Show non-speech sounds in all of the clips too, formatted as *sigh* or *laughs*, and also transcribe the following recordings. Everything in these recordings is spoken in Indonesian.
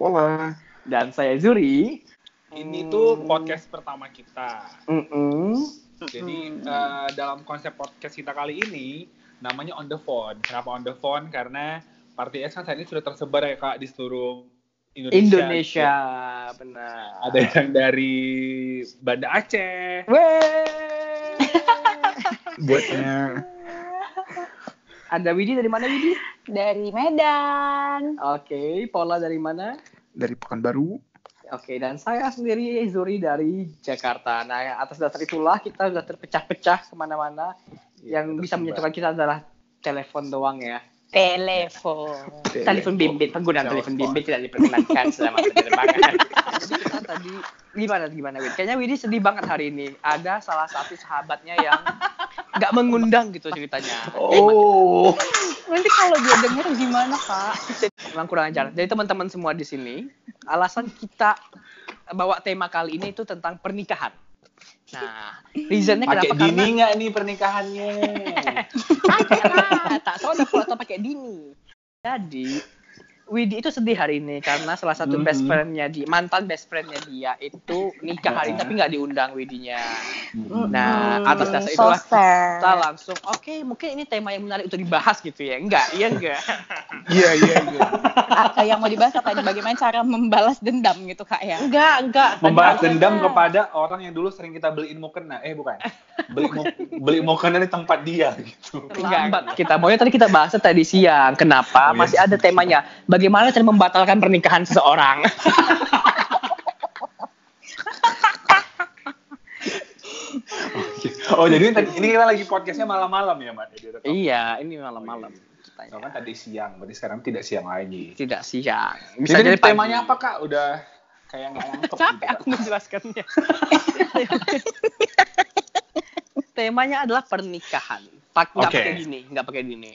Pola. Dan saya Zuri. Ini tuh podcast pertama kita. Mm-mm. Jadi eh, dalam konsep podcast kita kali ini namanya on the phone. Kenapa on the phone? Karena Party S kan saat ini sudah tersebar ya kak di seluruh Indonesia. Indonesia, benar. Ada yang dari Banda Aceh, Wey. Buatnya Ada Widi dari mana Widi? Dari Medan. Oke, Paula dari mana? Dari Pekanbaru. Oke, dan saya sendiri Zuri dari Jakarta. Nah, atas dasar itulah kita sudah terpecah-pecah ke mana-mana. Iya, yang bisa menyatukan kita adalah telepon doang ya. Telepon. Telepon bimbit, penggunaan telepon bimbit tidak diperkenankan selama *laughs* penerbangan. Jadi kita tadi gimana gimana Widi? Kayaknya Widi sedih banget hari ini. Ada salah satu sahabatnya yang nggak mengundang gitu ceritanya. Oh. Nanti kalau dia denger gimana, Kak? Memang kurang ajar. Jadi teman-teman semua di sini, alasan kita bawa tema kali ini itu tentang pernikahan. Nah, reasonnya pakai kenapa? dini nggak nih pernikahannya? *laughs* pakai lah, tak ada foto pakai dini. Jadi Widi itu sedih hari ini karena salah satu Mhm. best friendnya di mantan best friendnya dia itu nikah hari ini tapi nggak diundang Widinya. Nah, atas dasar itulah kita langsung oke mungkin ini tema yang menarik untuk dibahas gitu ya. Enggak, iya enggak. *laughs* Iya, iya, iya. Yang mau dibahas apa? Bagaimana cara membalas dendam gitu, Kak ya? Enggak, enggak. Membalas dendam kepada orang yang dulu sering kita beliin mukena. Eh bukan. Beli mu beli mukena di tempat dia gitu. Enggak, kita maunya tadi kita bahas tadi siang. Oh, Kenapa? iya. Masih ada temanya. Bagaimana cara membatalkan pernikahan seseorang? Oh jadi ini kita lagi podcastnya malam-malam ya ada- iya, ini malam-malam. Oh, kan tadi siang, berarti sekarang tidak siang lagi. Tidak siang. Bisa jadi jadi pagi. temanya apa kak? Udah kayak nggak nangkep. Capek gitu, aku menjelaskannya. *laughs* temanya adalah pernikahan. Pak, nggak Oke. pakai dini, nggak pakai dini.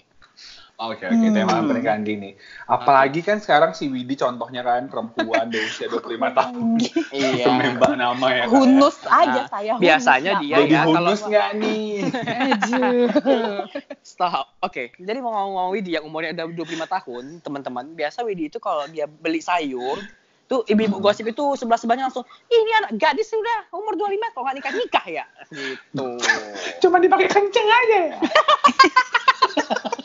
Oke oke tema pernikahan dini. Apalagi kan sekarang si Widi contohnya kan perempuan di usia 25 tahun. Iya. Menembak nama ya. Ya. Hunus aja Nah, saya. hunus, biasanya Kak. dia Jadi ya, kalau- hunus nggak nih? Stop. Oke, jadi mau ngomong Widi yang umurnya udah 25 tahun, teman-teman. Biasa Widi itu kalau dia beli sayur, tuh ibu-ibu gosip itu sebelah sebelahnya langsung, "Ih, ini anak gadis sudah umur 25 kok nggak nikah nikah ya, gitu. Cuma dipakai kenceng aja. ya? *laughs*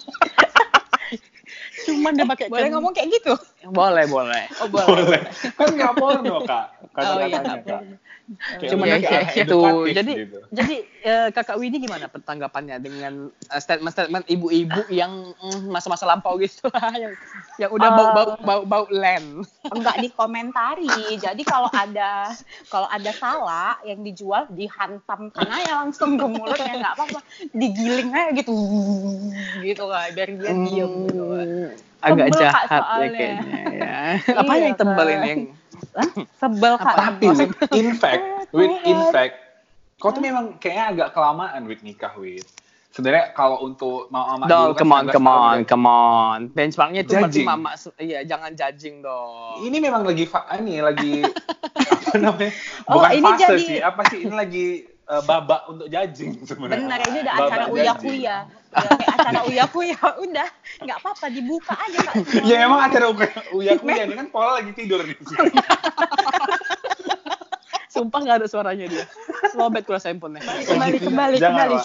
Cuman dia pakai Boleh ngomong kayak gitu? Boleh, boleh. Oh, boleh. Boleh. Kan nggak porno kak. Oh, iya, Kata-katanya kak. Udah ya, gitu. edukatif Jadi, gitu. jadi eh, kakak Widi gimana tanggapannya dengan eh, statement-statement ibu-ibu yang mm, masa-masa lampau gitu lah, *laughs* yang, yang udah Eh. bau bau bau bau lem. Enggak dikomentari. Jadi kalau ada kalau ada salah yang dijual dihantamkan aja langsung ke mulutnya nggak apa-apa. Digiling aja gitu. Gitu lah biar dia diem gitu. Agak Tebel, Kak, jahat ya soalnya. kayaknya ya. *laughs* Apa Iya, yang tebal Kak. ini yang? Sebel Kak. Tapi with, in fact, with in fact, kau tuh memang kayaknya agak kelamaan with nikah with. Sebenarnya kalau untuk mau sama Dol, come on, 19 come on, come on. Benchmarknya itu berarti Judging. mama, iya jangan judging dong. Ini memang lagi fa- ini lagi *laughs* apa namanya? Oh, Bukan ini fase jadi- sih, apa sih ini lagi eh, babak untuk judging sebenarnya. Benar ini udah acara judging. uya kuya. Udah kayak acara uya kuya udah nggak apa-apa dibuka aja Kak. *laughs* Ya emang acara uya kuya ini kan Paula lagi tidur nih. *laughs* Sumpah nggak ada suaranya dia. Lobet kurang handphonenya. Kembali kembali Jangan, kembali.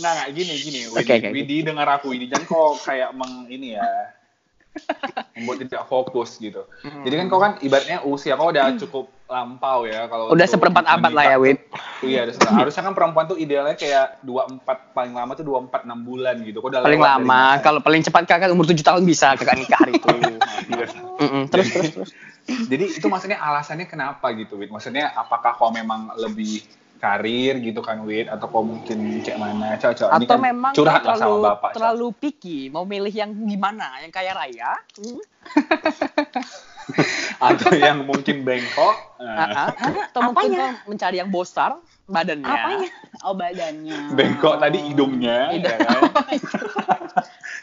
Nggak, nggak, gini, gini. Widi, Oke, oke, oke. Widi dengar aku ini. Jangan kok kayak meng, ini ya. membuat tidak fokus gitu. Hmm. Jadi kan kau kan ibaratnya usia kau udah cukup lampau ya kalau Udah seperempat abad lah ya, tuh. Iya, udah seperempat. harusnya kan perempuan tuh idealnya kayak 24 paling lama tuh 24 6 bulan gitu. Kau udah Paling lama, kalau paling cepat kakak umur 7 tahun bisa kakak nikah hari itu. *laughs* Iya. Terus, terus, terus. Jadi itu maksudnya alasannya kenapa gitu, Wid? Maksudnya apakah kau memang lebih karir gitu kan, Wid? Atau kau mungkin kayak mana? Cocok. Ini Atau kan memang curhat lah terlalu, sama bapak. Terlalu picky, mau milih yang gimana? Yang kaya raya? Hmm? *laughs* *laughs* Atau yang mungkin bengkok. Ah, Nah, ah. Atau mungkin Apanya? kau mencari yang besar badannya? Apanya? Oh badannya. bengkok tadi hidungnya. Hidung. ya kan? *laughs*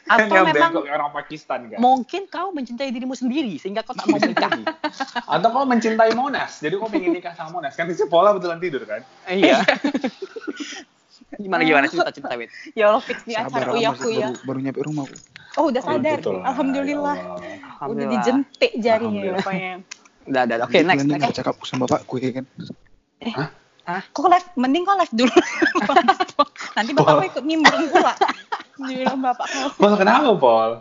Atau Yang memang bengkok orang Pakistan kan. mungkin kau mencintai dirimu sendiri sehingga kau tak mau menikah. *laughs* Atau kau mencintai Monas, jadi kau pengen nikah sama Monas. Kan di sekolah betulan tidur kan? iya. gimana gimana cerita cerita Wit? Ya Allah fix di Sabar, acara aku uyak masih uyak. baru, baru nyampe rumah aku. Oh udah sadar. Betul lah, Alhamdulillah. ya Allah. Udah dijentik jarinya rupanya. Udah, udah, udah. Oke, next, Nanti next. nggak cakap sama bapakku ya kan. Kok live? Mending kau live dulu. *laughs* Nanti bapakku ikut nimbrung pula. Bilang bapak. Pol, kenapa Pol?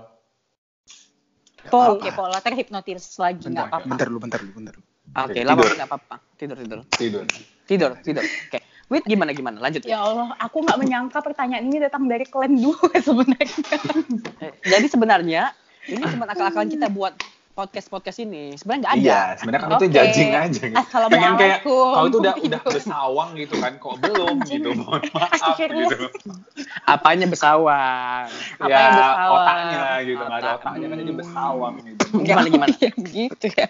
Pol, oke Pol, terhipnotis lagi Bentar, apa-apa. Bentar dulu, bentar dulu, bentar dulu. Oke, Tidur. lama nggak apa-apa. Tidur, tidur. Tidur. Tidur, tidur. Oke. Wit gimana gimana? Lanjut. Ya Allah, aku nggak menyangka pertanyaan ini datang dari kalian dua *laughs* sebenarnya. Eh, Jadi sebenarnya ini cuma akal-akalan kita buat podcast-podcast ini. Sebenarnya nggak ada. Iya, sebenarnya kan itu Oke. judging aja gitu. Pengen kayak kau itu udah udah *laughs* bersawang gitu kan, kok belum gitu. Mohon maaf gitu. Apanya bersawang? Apa ya, bersawang? otaknya gitu, nggak ada Otak. otaknya kan jadi bersawang gitu. *laughs* Gimana gimana? Ya, *laughs* gitu ya.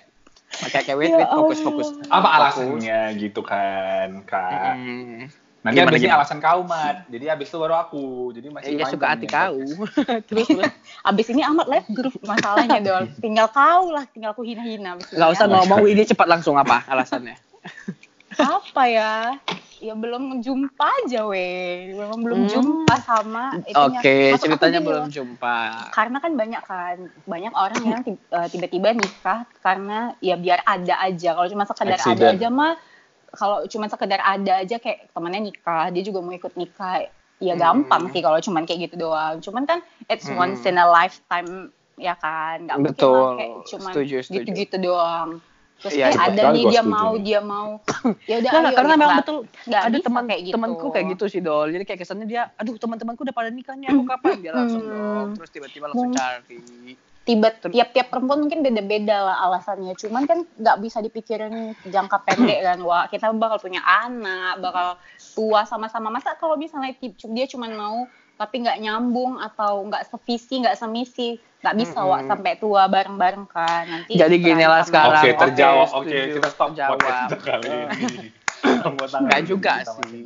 Oke, oke, wait, Ya wait, fokus, fokus. Apa alasannya gitu kan, Kak? Nanti Gimana, habis ini alasan kau, Mat. Jadi habis itu baru aku. Jadi masih Iya suka hati kau. nih. *laughs* terus terus. Abis ini amat live grup masalahnya dol. Tinggal kau lah, tinggal aku hina-hina. abis Gak usah ya. ngomong, ini cepat langsung apa alasannya? Apa ya? Ya belum jumpa aja weh. Belum belum Hmm. jumpa sama itunya. Oke, Maksud aku ceritanya belum loh, jumpa. Karena kan banyak kan, banyak orang yang eh, tiba-tiba nikah karena ya biar ada aja. Kalau cuma sekedar ada Accident. aja mah, kalau cuma sekedar ada aja kayak temannya nikah, dia juga mau ikut nikah. Ya Hmm. gampang sih kalau cuman kayak gitu doang. Cuman kan it's Hmm. once in a lifetime ya kan. Gak mungkin Betul. lah kayak cuman gitu-gitu doang. Terus Iya, kayak cepat ada nih dia setuju. mau, dia mau. *coughs* Ya udah ayo, karena gitu. memang Nggak- betul nggak ada teman kayak gitu. temanku kayak gitu sih dol jadi kayak kesannya dia aduh teman-temanku udah pada nikah nih aku kapan dia langsung Hmm. dong terus tiba-tiba langsung cari tiba tiap-tiap perempuan mungkin beda-beda lah alasannya cuman kan nggak bisa dipikirin jangka pendek kan wah kita bakal punya anak bakal tua sama-sama masa kalau misalnya dia cuma mau tapi nggak nyambung atau nggak sevisi nggak semisi nggak bisa wah Mm-mm. sampai tua bareng-bareng kan nanti Jadi gini lah sekarang. Oke, terjawab. Oke, setuju. kita stop Terjawab. podcast kita kali ini. Nggak juga sih.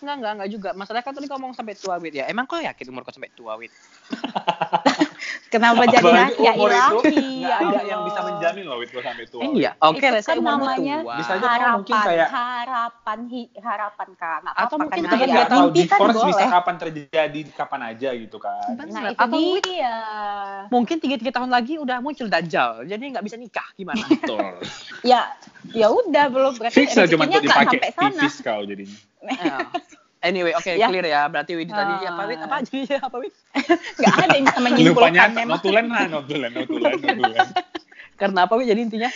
Enggak enggak enggak juga. Masalahnya kan tadi ngomong sampai tua wit. Ya emang kau yakin umur kau sampai tua wit? *laughs* Kenapa jadi ya ilahi nggak ya ada yang bisa menjamin loh itu sampai tua. eh, iya. Oke saya kan namanya tua. Bisa aja kau harapan mungkin kayak- harapan hi- harapan kak. Nggak Atau mungkin kan kita ya. nggak atau mimpi kan divorce bisa kapan terjadi kapan aja gitu kan. Nah itu Atau mungkin- dia. mungkin tiga tiga tahun lagi udah muncul dajjal jadi nggak bisa nikah gimana? Betul. *laughs* ya ya udah belum. Berarti Fix lah cuma dipakai sampai sana. tipis kau jadinya. Ya. anyway oke Ya. clear ya berarti wit tadi Ah. apa wit apa aja ya apa wit *laughs* nggak ada yang bisa Lupa menyimpulkan memang notulen lah, notulen, notulen, notulen. *laughs* karena apa wit jadi intinya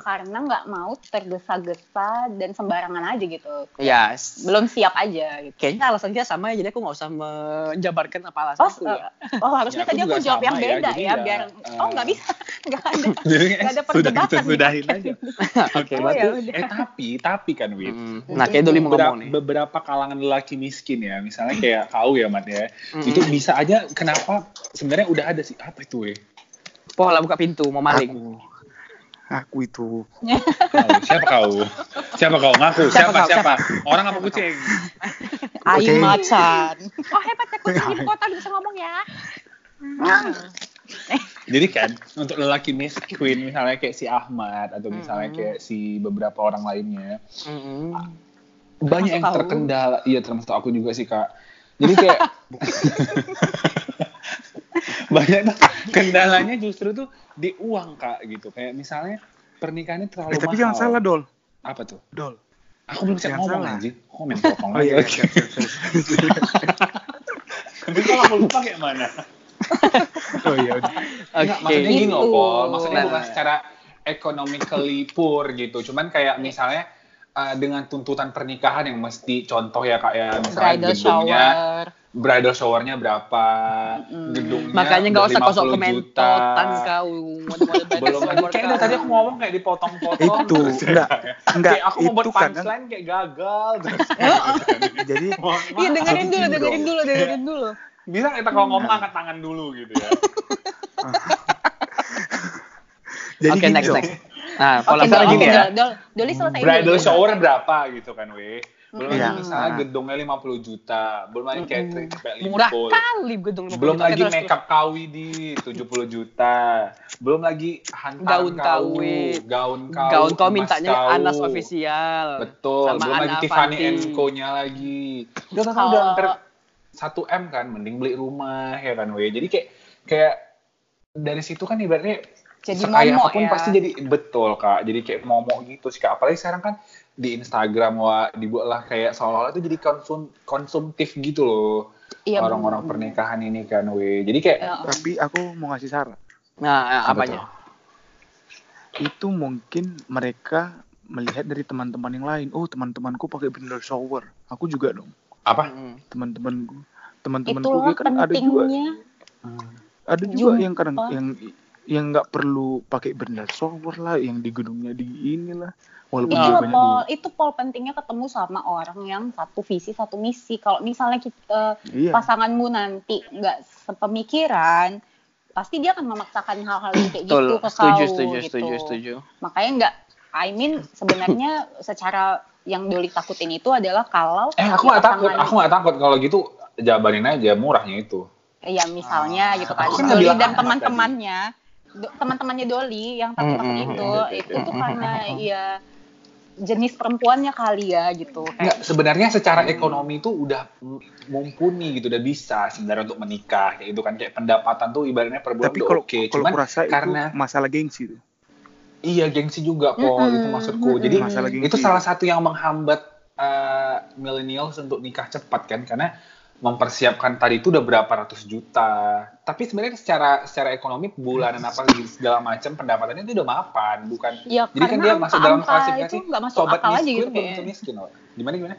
karena nggak mau tergesa-gesa dan sembarangan aja gitu ya belum siap aja gitu kayaknya alasan sama ya jadi aku nggak usah menjabarkan apa oh, alasanku ya eh, oh harusnya Ya, aku tadi aku jawab yang ya, beda ya, ya, biar eh, oh nggak bisa *laughs* nggak ada *laughs* Jadi Nggak ada sudah perdebatan kita nih. sudahin aja. *laughs* oke Oh, berarti ya udah. Eh tapi, tapi kan Wid. Mm. nah kayak mau beberapa, ngomong nih beberapa kalangan lelaki miskin ya, misalnya kayak kau ya Mat ya, Mm-mm. itu bisa aja kenapa sebenarnya udah ada sih apa itu ya? Pola buka pintu mau maling Aku, aku itu. Kau, siapa kau? Siapa kau? Ngaku. Siapa Siapa? kau? Siapa? Orang apa kucing? ayu macan oh hebat ya kucing di kota bisa ngomong ya Jadi kan untuk lelaki miskin misalnya kayak si Ahmad atau misalnya Mm-mm. kayak si beberapa orang lainnya Mm-mm. banyak Termasuk yang terkendala. Iya termasuk aku juga sih kak. Jadi kayak *laughs* *laughs* banyak tuh kendalanya justru tuh di uang kak gitu. Kayak misalnya pernikahannya terlalu Eh, tapi mahal. jangan salah, Dol. Apa tuh? Dol. Aku belum bisa ngomong salah. anjing. Komen potong Oh iya, aja. siap, siap, siap. Tapi kalau aku lupa kayak mana? *laughs* Oh iya. udah. Enggak, Oke. maksudnya gini loh, Gitu. Pol. Maksudnya Nah, bukan nah. secara economically poor gitu. Cuman kayak misalnya uh, dengan tuntutan pernikahan yang mesti contoh ya kak ya misalnya bridal gedungnya shower bridal showernya berapa Mm-mm. gedungnya makanya nggak usah kosong 50 komentotan juta. kau *laughs* belum lagi shower kayak kau. tadi aku ngomong kayak dipotong-potong Itu, ya, enggak, ya. enggak, kayak aku mau buat itu kan- punchline kayak gagal terus *laughs* *laughs* Jadi Mohon iya maaf. dengerin Jadi dulu dengerin dulu dengerin dulu bisa kita kalau ngomong angkat tangan dulu gitu ya jadi Oke, gini next, dong. next. Nah, sekarang Dol, gini ya. Dol, Dol, Doli selesai Bridal dulu. shower berapa gitu kan, weh. Belum lagi Iya. misalnya gedungnya 50 juta, belum lagi catering sampai Murah 50. kali gedung 50 Belum juta. lagi terus, makeup kawi di 70 juta. Belum lagi hantaran Gaun kau, kawin. gaun kau, Gaun kau emas mintanya kau. Anas official. Betul, Sama belum lagi Tiffany. Co-nya lagi. Udah kan Kalau- udah hampir 1 M kan, mending beli rumah ya kan, weh. Jadi kayak kayak dari situ kan ibaratnya Jadi sekaya momok apa pun ya. pasti jadi betul kak jadi kayak momok gitu sih kak apalagi sekarang kan di Instagram wah dibuatlah kayak seolah-olah itu jadi konsum konsumtif gitu loh Iya, orang-orang bener. pernikahan ini kan weh jadi kayak Ya. Tapi aku mau ngasih saran. Nah, Apa apanya? Itu mungkin mereka melihat dari teman-teman yang lain. Oh, teman-temanku pakai bridal shower. Aku juga dong. apa Mm. Teman-temanku. Teman-temanku kan ada juga ada juga Jumpa. yang kadang yang yang nggak perlu pakai bridal shower lah, yang di gedungnya di inilah. Walaupun Itu loh, banyak Pol. di Itu Pol pentingnya ketemu sama orang yang satu visi satu misi. Kalau misalnya kita, Iya. pasanganmu nanti nggak sepemikiran, pasti dia akan memaksakan hal-hal yang kayak Betul. gitu ke Setuju, kau. setuju, gitu. setuju, setuju. Makanya nggak, I mean sebenarnya *laughs* secara yang Doli takutin itu adalah kalau eh aku nggak takut aku nggak takut kalau gitu jabanin aja murahnya itu ya misalnya gitu kan kan Doli dan teman-temannya do- teman-temannya Doli yang takut takut Mm, itu mm, itu tuh karena *laughs* ya jenis perempuannya kali ya gitu Nggak, sebenarnya secara ekonomi itu udah mumpuni gitu, udah bisa sebenarnya untuk menikah kayak gitu kan kayak pendapatan tuh ibaratnya per bulan Tapi udah kalau oke. kalau Cuman kurasa karena itu masalah gengsi tuh. iya gengsi juga kok Mm-mm, itu maksudku. mm-mm. Jadi Masalah gengsi. itu salah satu yang menghambat eh, millennials untuk nikah cepat kan karena mempersiapkan tadi itu udah berapa ratus juta. Tapi sebenarnya secara secara ekonomi bulanan apa segala macam pendapatannya itu udah mapan, bukan ya jadi kan dia masuk dalam klasifikasi masuk sobat akal aja miskin gitu belum miskin loh. Gimana gimana?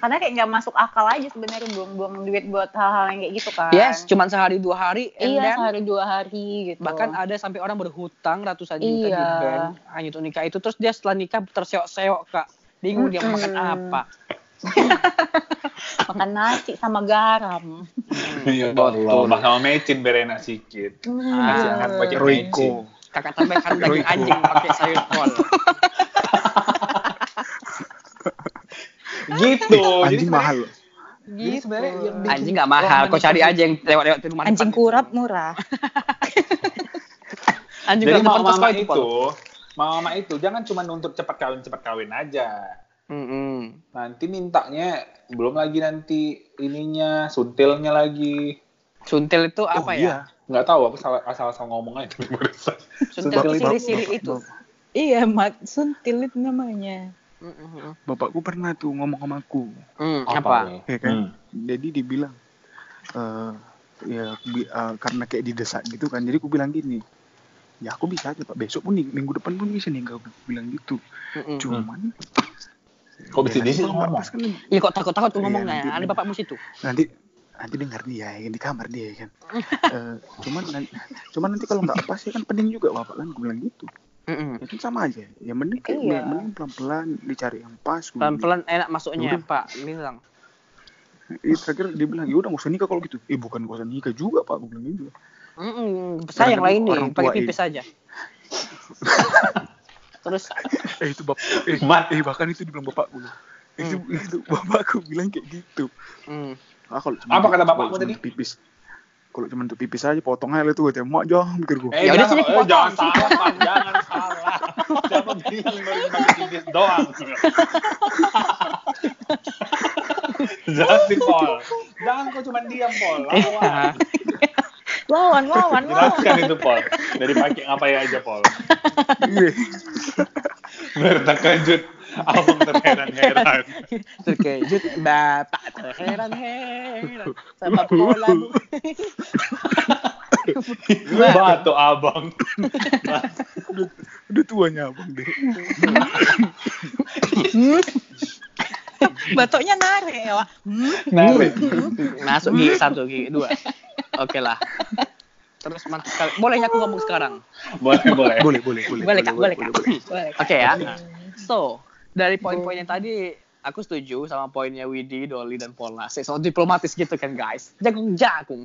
karena kayak nggak masuk akal aja sebenarnya belum buang duit buat hal-hal yang kayak gitu kan Yes, cuman sehari dua hari, and iya then sehari dua hari gitu bahkan ada sampai orang berhutang ratusan juta di Iya. bank hanya untuk nikah itu terus dia setelah nikah terseok-seok kak bingung dia mau makan Mm-mm. apa *laughs* makan nasi sama garam Iya betul. Sama mecin sedikit. Nasi Hmm. hangat pakai mecin. Royco. kakak tambahkan daging anjing pakai sayur kol *laughs* Gitu. Eh, Jadi anjing mahal. bikin anjing nggak mahal kau cari aja yang lewat-lewat di rumah anjing kurap murah *laughs* anjing Jadi kurap depan mama kos mama kau itu itu, mama mama itu jangan cuma nuntut cepat kawin cepat kawin aja. Mm-mm. Nanti mintanya belum lagi nanti ininya suntilnya lagi. suntil itu Oh apa ya iya. Nggak tahu aku salah asal-asal ngomong aja suntil Suntil itu itu- siri-siri itu iya mat suntil itu namanya. Bapakku pernah tuh ngomong sama aku. Hmm, apa? Ya kan? Hmm. Jadi dibilang eh ya bi- eh, karena kayak didesak gitu kan. Jadi aku bilang gini. Ya aku bisa aja Pak. Besok pun nih, minggu depan pun bisa nih aku bilang gitu. Mm-mm. Cuman Kok bisa di ngomong? pas kan Iya kok takut-takut tuh Iya, ngomongnya. nanti- Ada bapakmu situ. nanti nanti dengar dia ya, di kamar dia ya kan. *laughs* Eh, cuman cuman nanti kalau nggak pas ya kan pening juga bapak kan gue bilang gitu. Mm-mm. Ya kan sama aja. Ya mending kayak Iya. mending pelan-pelan dicari yang pas. Pelan-pelan enak masuknya, Udah. Pak. Bilang. Iya terakhir dia bilang ya udah nggak usah nikah kalau gitu. Eh bukan nggak usah nikah juga pak, gue bilang gitu. Mm-mm. Sayang lah ini, Orang tua pakai pipis aja. *laughs* Terus Eh itu bapak, eh, *laughs* Mat. eh bahkan itu dibilang bapak gue. Itu, itu bapakku bilang kayak gitu. mm. Ah, kalau cuma- Apa kata bapakmu tadi? Pipis. Kalau cuma untuk pipis aja potong aja itu aja mak jangan mikir gue. Eh, Ya udah, jangan, sini salah, Pak. jangan salah. Jangan bilang baru pakai tipis doang. *laughs* jangan sih, Pol. Jangan kau cuma diam, Pol. Lawan. Lawan lawan lawan Jelaskan itu, Pol. Dari pakai ngapain aja, Pol. Biar terkejut. Abang terheran-heran. terkejut bapak terheran-heran sama pola bu. *laughs* Batu abang. udah, udah tuanya abang deh. batoknya narik ya Wak. Hmm. Narik. Masuk gigi satu, gigi dua. Oke lah. Terus mantap sekali. Boleh aku ngomong sekarang? Boleh, boleh. Boleh boleh boleh. boleh kak boleh kak boleh. boleh Oke ya. So, dari poin-poinnya tadi aku setuju sama poinnya Widi, Dolly, dan. Saya so diplomatis gitu kan guys. Jagung jagung.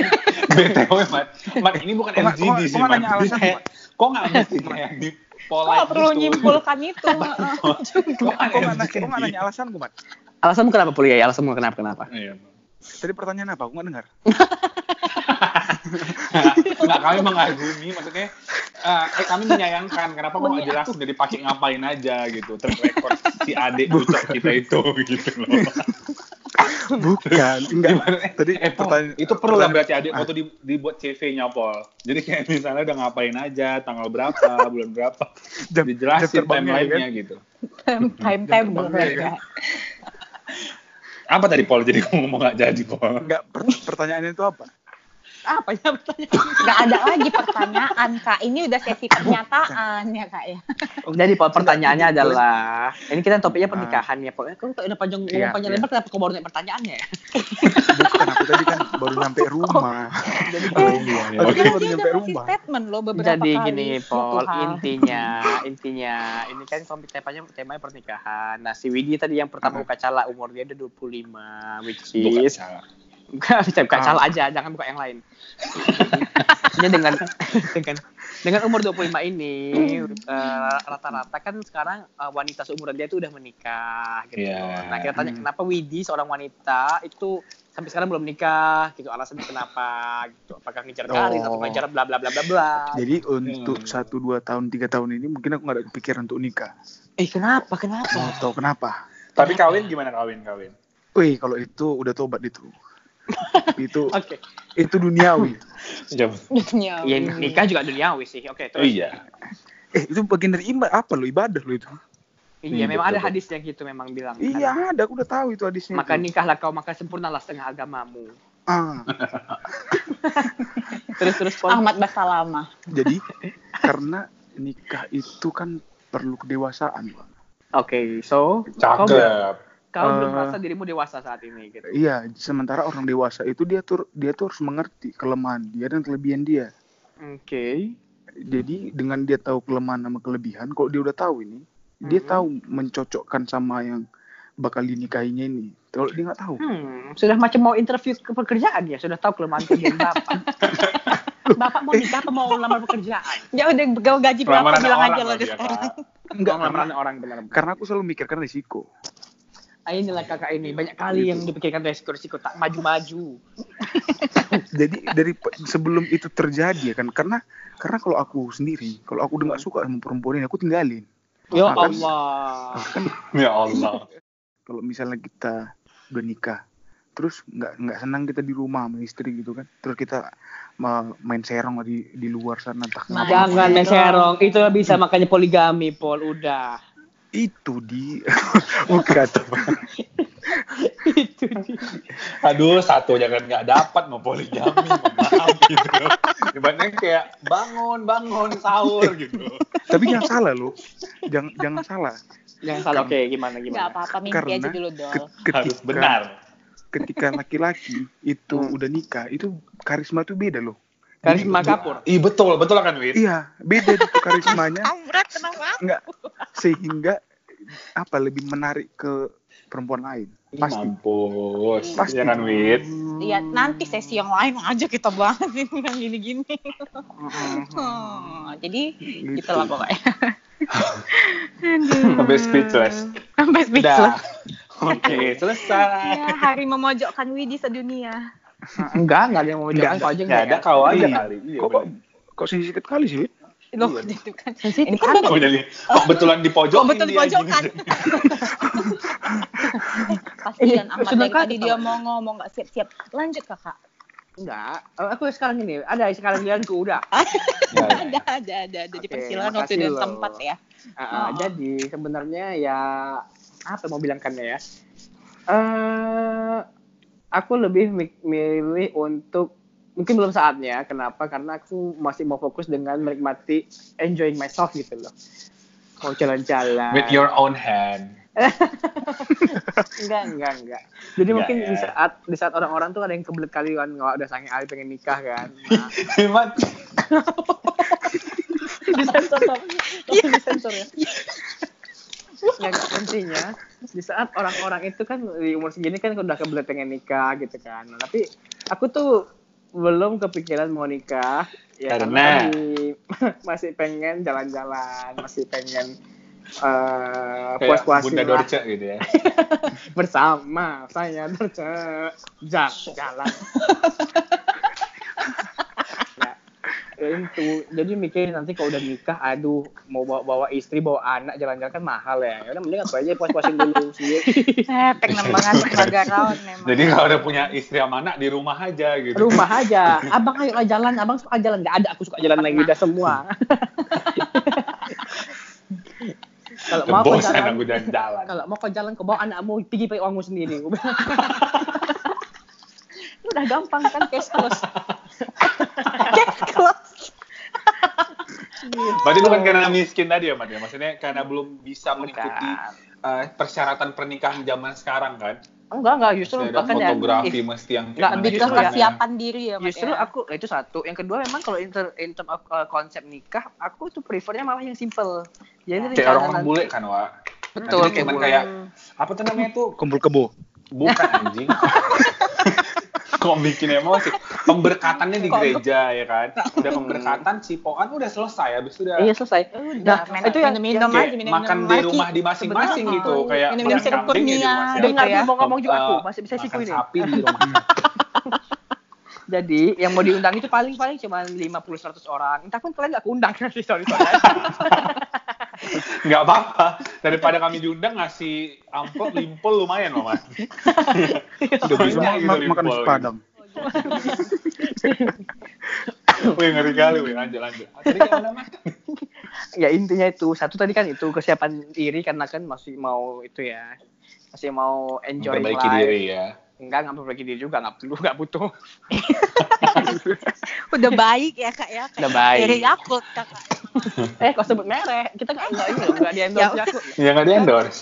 *laughs* BTW, Mat. Mat, ini bukan Kok LGD kok- sih, kok nggak Mat. nanya alasan, Mat? Kok nggak mesti kayak di polite Kok perlu nyimpulkan itu? *laughs* Kok kok nggak nanya, kok alasan gue, Mat? Alasanmu kenapa Pul ya? Alasanmu kenapa kenapa? Iya. Tadi pertanyaan apa? Aku nggak dengar. Enggak, *laughs* kami mengagumi, maksudnya eh, eh, kami menyayangkan kenapa kok nggak jelas dari pakai ngapain aja gitu, terrekord si adik bucok kita itu gitu loh. Bukan, enggak. Gimana? Tadi Eh, pertanyaan itu perlu lah berarti adik foto di, dibuat CV-nya Pol. Jadi kayak misalnya udah ngapain aja, tanggal berapa, bulan berapa, Jam- dijelasin timeline-nya gitu. Time table. terbangnya, ya. Apa tadi Pol? Jadi *laughs* ngomong nggak jadi Pol. enggak per- pertanyaannya itu apa? Apa ya pertanyaan? Nggak ada lagi pertanyaan, Kak. Ini udah sesi pernyataan ya, Kak ya. Jadi Pol pertanyaannya adalah ini kita topiknya pernikahan ya Pol. Kok udah panjang ngomong Iya, panjang iya. lebar kenapa kau baru nanya pertanyaannya ya? Bukan, aku tadi kan baru nyampe rumah. Jadi Oh, iya, iya. Aku Oke. baru Dia nyampe rumah. statement loh beberapa Jadi kali. gini hal. intinya *laughs* intinya ini kan komik temanya temanya pernikahan. Nah, si Widi tadi yang pertama buka cala umurnya udah 25 which is. *laughs* bukan Ah. cala aja, jangan buka yang lain. *laughs* Ini dengan dengan dengan umur 25 ini rata-rata kan sekarang eh, wanita seumuran dia itu udah menikah gitu. Iya. Nah, kita tanya Hmm. kenapa Widi seorang wanita itu sampai sekarang belum nikah gitu. Alasannya kenapa gitu. Apakah ngejar karir atau Oh. ngejar bla bla bla bla bla. Jadi untuk Hmm. satu dua tahun tiga tahun ini mungkin aku nggak ada kepikiran untuk nikah. Eh kenapa? Kenapa? Mau tahu kenapa? Tapi kawin gimana kawin kawin? Wih, kalau itu udah tobat itu. Itu *laughs* Oke. itu duniawi. Coba. Dunia. Iya nikah juga duniawi sih. Oke, Oh terus. iya. Eh, itu bagian dari ibadah apa lo ibadah lo itu? Iya, Iya, memang ada betul, hadis yang gitu memang bilang. Iya, ada aku udah tahu itu hadisnya. Maka itu. nikahlah kau maka sempurnalah setengah agamamu. Ah, *laughs* Terus terus Pol. Ahmad Basalamah. jadi karena nikah itu kan perlu kedewasaan. Oke, so kau, belum- Cakep. Kau belum Eh. merasa dirimu dewasa saat ini gitu. Iya, sementara orang dewasa itu dia tuh dia tuh harus mengerti kelemahan dia dan kelebihan dia. Oke. Jadi dengan dia tahu kelemahan sama kelebihan, kalau dia udah tahu ini, dia Mhm. tahu mencocokkan sama yang bakal dinikahinya ini. Kalau dia nggak tahu, Hmm, sudah macam mau interview ke pekerjaan ya, sudah tahu kelemahan kelebihan *laughs* Bapak. Bapak mau nikah apa mau lamar pekerjaan? Ya udah gaji berapa bilang aja lo deh dia, sekarang. Enggak lamaran orang benar. karena aku selalu mikirkan risiko. Ah, inilah kakak ini banyak kali yang dipikirkan resiko resiko tak maju-maju. *laughs* Jadi dari sebelum itu terjadi ya kan, karena karena kalau aku sendiri, kalau aku udah nggak suka sama perempuan ini, aku tinggalin. Ya Nah, Allah. kan *laughs* Ya Allah. kalau misalnya kita udah nikah terus nggak nggak senang kita di rumah sama istri gitu kan terus kita ma- main serong di di luar sana Main kenapa Jangan main serong. serong, itu bisa makanya poligami, Pol, udah. Itu di *laughs* bukan itu dia. Aduh, satu jangan nggak dapat mau poligami, maaf gitu. Ibaratnya kayak bangun, bangun, sahur gitu. tapi jangan salah loh jangan jangan salah Jangan salah, oke gimana Nggak gimana. apa-apa mimpi Karena aja dulu dong. Ke- Harus ketika benar. ketika laki-laki itu Hmm. udah nikah itu karisma tuh beda loh Karisma Jadi- kapur. Ih betul, betul kan Win? iya beda itu karismanya *laughs* Amrat kenapa? nggak sehingga apa lebih menarik ke perempuan lain pasti Mampus. Pasti. Ya kan Win? Iya nanti sesi yang lain aja kita bahas ini yang gini-gini. Hmm, jadi Gitu. gitu lah pokoknya. *laughs* Sampai speechless. Sampai speechless. Oke, selesai. Ya, hari memojokkan Widi sedunia. Enggak, enggak ada yang mau Enggak, menjawab kau aja Nggak ada ya. kau aja Iya. kali. Iya, kok kok kok sensitif kali sih Wid? Loh, Iya. kan. Sensitif Ini kan Oh jadi kebetulan di pojok. Betul di pojokan. *laughs* Kasihan Eh, Ahmad seneng dari kan tadi dia mau ngomong nggak siap-siap. Lanjut kakak. Enggak, Eh, aku sekarang ini ada sekarang giliranku udah. *laughs* ada, ada, ada, ada di Oke, persilangan waktu dan tempat ya. Oh. Jadi sebenarnya ya apa mau bilangkannya ya? Eh, aku lebih mi- milih untuk mungkin belum saatnya. Kenapa? Karena aku masih mau fokus dengan menikmati enjoying myself gitu loh. Mau jalan-jalan. With your own hand. enggak enggak enggak jadi Enggak, mungkin di ya. saat di saat orang-orang tuh ada yang kebelet kali kan nggak udah sange ali pengen nikah kan *laughs* nah, disensor tapi disensor ya ya nggak, intinya. Di saat orang-orang itu kan di umur segini kan udah kebelet pengen nikah gitu kan. Nah, tapi aku tuh belum kepikiran mau nikah. Ya Karena? masih *laughs* pengen jalan-jalan masih pengen Kayak puas-puasin Bunda lah. Dorce gitu ya. *laughs* bersama saya Dorce. Jalan *laughs* ya itu jadi mikir nanti kalau udah nikah aduh mau bawa, bawa istri bawa anak jalan-jalan kan mahal ya. Ya udah mending aku aja puas-puasin dulu *laughs* sendiri Eh, pengen banget *laughs* memang. Jadi kalau udah punya istri sama anak di rumah aja gitu. rumah aja. *laughs* Abang ayo lah jalan abang suka jalan. Nggak ada aku suka jalan lagi udah semua. Kalau mau kau jalan aku jalan-jalan. kalau mau kau jalan kau bawa anakmu pergi pakai uangmu sendiri. Udah gampang kan cash close Close. Berarti bukan karena miskin tadi ya, Mat ya? Maksudnya karena belum bisa mengikuti eh, persyaratan pernikahan zaman sekarang kan? enggak enggak justru bahkan ya fotografi, ih, mesti yang Nggak, kayak Lebih ke mana caranya. persiapan diri ya, Mat, justru ya. aku nah, itu satu yang kedua memang kalau in, ter- in term of uh, konsep nikah aku tuh prefernya malah yang simple jadi Kayak orang nanti- bule kan, Wak? betul Nanti cuman kayak, apa tuh namanya tuh? Kumpul kebo. Bukan anjing. *laughs* Kok bikin emosi? Pemberkatannya di gereja ya kan? Udah pemberkatan, cipokan udah selesai. Habis itu udah iya selesai Udah, Nah, itu yang- minum-minum kayak aja, minum-minum makan di rumah di masing-masing gitu. oh, Kayak minum-minum makan sirup kurnia. siapa. dengar Gitu ya. mau ngomong juga aku Eh, masih bisa siku makan ini sapi di rumah. *laughs* jadi yang mau diundang itu paling paling cuma 50 100 orang entah pun kalian nggak keundang nanti *laughs* sorry sorry Nggak apa-apa. Daripada kami diundang ngasih amplop limpol lumayan loh, Mas. Udah bisa ma- gitu, ma- makan nasi padang. *laughs* Wih, ngeri kali, wih. Lanjut, lanjut. Tadi mana, Mas? ya intinya itu satu tadi kan itu kesiapan diri karena kan masih mau itu ya masih mau enjoy Memperbaiki life diri ya. Enggak nggak memperbaiki diri juga nggak perlu nggak butuh *laughs* Udah baik ya, Kak ya. Kayak Udah baik. Dari Yakult, Kakak. eh kok sebut merek kita nggak nggak ini nggak di endorse Ya, Yakult. Ya nggak di endorse.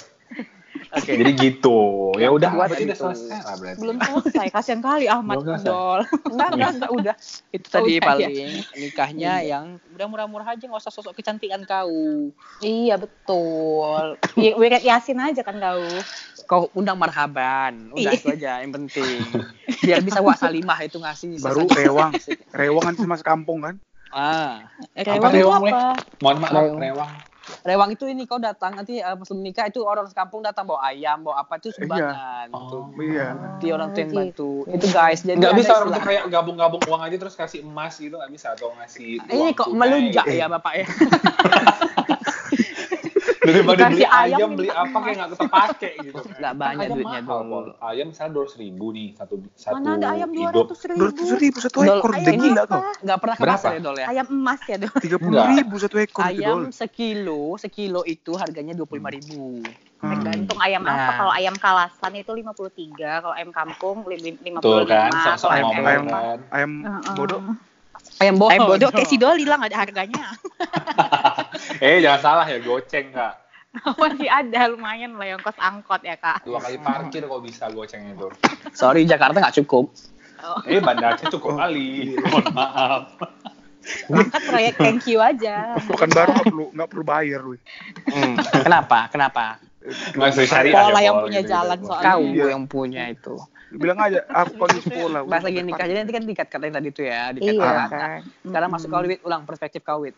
Oke Jadi gitu. Ya udah, berarti udah selesai lah berarti. Belum selesai, kasihan kali Ahmad Belum selesai. Dol. enggak enggak enggak udah itu tadi Udah, paling nikahnya yang udah murah-murah aja nggak usah sosok kecantikan kau Iya, betul. Ya, Wirid Yasin aja kan kau. kau undang marhaban udah Iya. itu aja yang penting biar bisa wak salimah itu ngasih Baru rewang. Rewang kan sama kampung kan? ah Rewang itu rewang, apa? Mohon maaf, Rewang. Rewang. Itu ini kau datang nanti uh, pas menikah itu orang sekampung datang bawa ayam bawa apa itu sumbangan Oh. tuh Iya. nanti orang tuh yang gitu. bantu itu guys jadi Nggak bisa orang tuh kayak gabung-gabung uang aja terus kasih emas gitu nggak bisa atau ngasih ini kok tunai melunjak gitu. ya bapak ya *laughs* daripada beli ayam ayam beli apa kayak nggak kepake gitu *laughs* nggak banyak Ayam duitnya mahal, dong ayam misalnya dua ribu nih satu satu Mana ada ayam dua ratus Dua ribu? ratus ribu satu ekor. ayam Udah gila kau. nggak pernah ke pasar ya dol ya Ayam emas ya, Dol. Tiga puluh ribu satu ekor itu ayam sekilo sekilo itu harganya dua puluh lima ribu Hmm. Tergantung ayam Nah. apa. Kalau ayam kalasan itu 53, kalau ayam kampung li- 55. tuh kan kalau ngomong ayam- bodoh. Ayam bodoh Ayam bodoh kayak si Dol hilang ada harganya. *laughs* eh jangan salah ya goceng kak *laughs* Masih ada lumayan lah yang kos angkot ya, Kak. dua kali parkir kok bisa goceng itu sorry Jakarta nggak cukup eh Banda Aceh cukup *laughs* kali mohon maaf Angkat proyek thank you aja. Bukan baru nggak perlu nggak perlu bayar wih. Hmm, kenapa kenapa nggak usah cari Pola yang punya jalan gitu. soalnya. kau Iya. yang punya itu Bilang aja aku panggil *laughs* sekolah. bahas lagi nikah jadi nanti kan dikat katanya tadi itu ya dikat Iya kata. kan. sekarang masuk kau Wit ulang perspektif kau Wit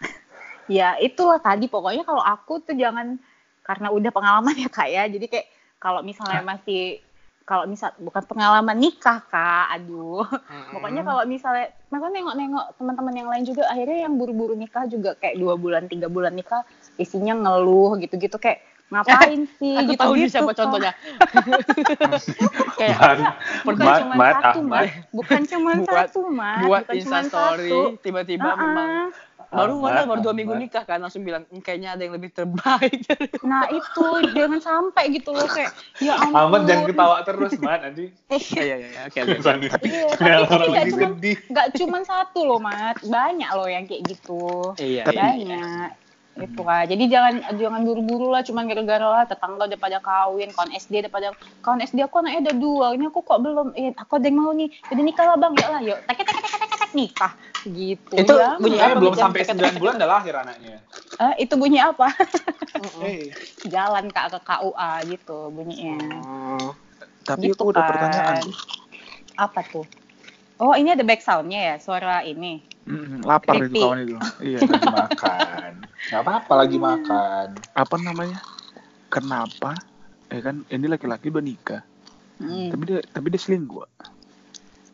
*laughs* Ya itulah tadi pokoknya kalau aku tuh jangan karena udah pengalaman ya kak ya. Jadi kayak kalau misalnya masih kalau misal bukan pengalaman nikah kak, aduh. Pokoknya kalau misalnya, maka nengok-nengok teman-teman yang lain juga akhirnya yang buru-buru nikah juga kayak dua bulan tiga bulan nikah isinya ngeluh gitu-gitu kayak ngapain sih? aku gitu tahu gitu. siapa contohnya. *laughs* Kayak bukan. Mat, cuma Mat, satu Ahmad. mas bukan cuma satu mas buat bukan cuma instastory. satu. Tiba-tiba Ah, memang ah. baru mana baru dua minggu nikah kan langsung bilang "Hmm, kayaknya ada yang lebih terbaik. *laughs* Nah itu jangan sampai gitu loh kayak ya ampun. Ahmad jangan ketawa terus Mat nanti. *laughs* Iya iya iya oke oke Iya, tapi nggak cuma nggak cuma satu loh mat, banyak loh yang kayak gitu. iya Tapi- iya. Itu kan. Jadi jangan jangan buru-buru lah cuman gara-gara lah tetangga udah pada kawin, kawan SD udah pada kawan SD aku anaknya ada dua, ini aku kok belum, eh, aku ada yang mau nih, jadi nikah lah bang, ya lah yuk, tek tek tek tek tek nikah gitu. Itu ya. bunyi Eh, apa belum sampai Yang 9 bulan udah lahir anaknya Eh, itu bunyi apa? eh Jalan kak ke KUA gitu bunyinya. Oh. Tapi Gitu aku udah kan. pertanyaan. Apa tuh? Oh, ini ada back sound-nya ya, suara ini. Mm, lapar itu Creepy. kawan itu. Iya. *laughs* Lagi makan. Nggak apa-apa lagi makan. Apa namanya? Kenapa? Eh kan ini laki-laki udah nikah. Hmm. Tapi dia tapi dia selingkuh.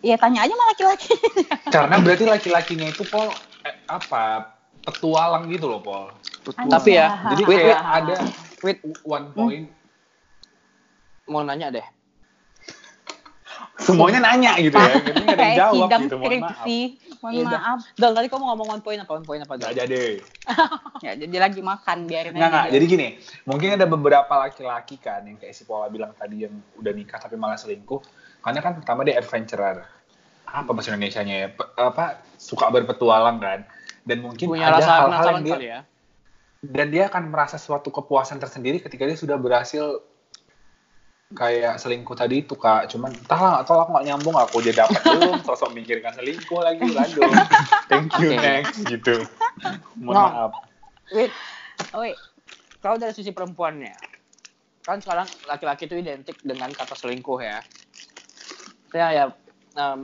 Ya tanya aja sama laki-laki. *laughs* Karena berarti laki-lakinya itu Pol eh, apa petualang gitu loh Pol. Betul. Tapi ya, Jadi Wait, kayak wait. ada Wait, one point. mau nanya deh. Semuanya nanya gitu ya. Jadi nggak ada yang jawab sidang gitu. Mohon maaf. Mohon maaf. Dal, tadi kamu ngomong one point apa? One point apa? Dal? Nggak jadi. *laughs* Ya, jadi lagi makan biarin Nggak, aja. Jadi gini, mungkin ada beberapa laki-laki kan yang kayak si Paula bilang tadi yang udah nikah tapi malah selingkuh. Karena kan pertama dia adventurer. Apa bahasa Indonesia-nya ya? Apa suka berpetualang kan. Dan mungkin Punya ada hal-hal yang dia kali ya. dan dia akan merasa suatu kepuasan tersendiri ketika dia sudah berhasil kayak selingkuh tadi itu kak cuman entahlah atau aku nggak nyambung aku udah dapat belum *laughs* sosok mikirkan selingkuh lagi lanjut thank you Oke. next gitu mohon Nah. maaf Wait, Oi, kalau dari sisi perempuannya, kan sekarang laki-laki itu identik dengan kata selingkuh ya. Saya ya em,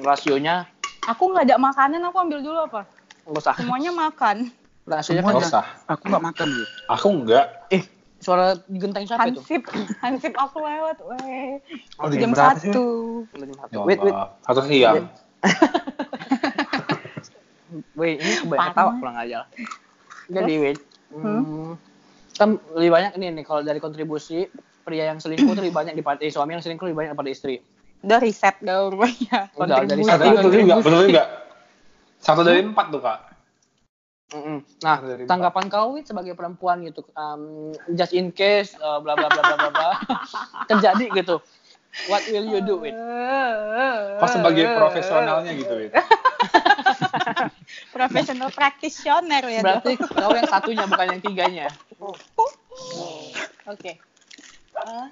rasionya aku nggak ada makanan, aku ambil dulu apa? nggak usah. Semuanya makan. Rasionya nggak kan usah Aku nggak makan gitu. aku enggak eh suara genteng siapa itu? Hansip, hansip aku lewat, weh. Oh, Jam berapa sih? satu. Ya Wait, wait, satu siang wait, ini kebanyakan tawa pulang aja. Jadi wait, Hmm? hmm, kan lebih banyak ini nih kalau dari kontribusi pria yang selingkuh itu lebih banyak daripada eh, suami yang selingkuh lebih banyak daripada istri. Udah riset dah rupanya. Udah, dari satu betul juga betul juga satu dari empat tuh kak Mm-mm. Nah, Dari tanggapan kau sebagai perempuan gitu, um, just in case, uh, bla bla bla bla bla bla, *laughs* terjadi gitu. What will you do, Wit? kok sebagai profesionalnya gitu ya *laughs* Professional practitioner ya. Berarti dong. kau yang satunya bukan yang tiganya. Oke. Eh,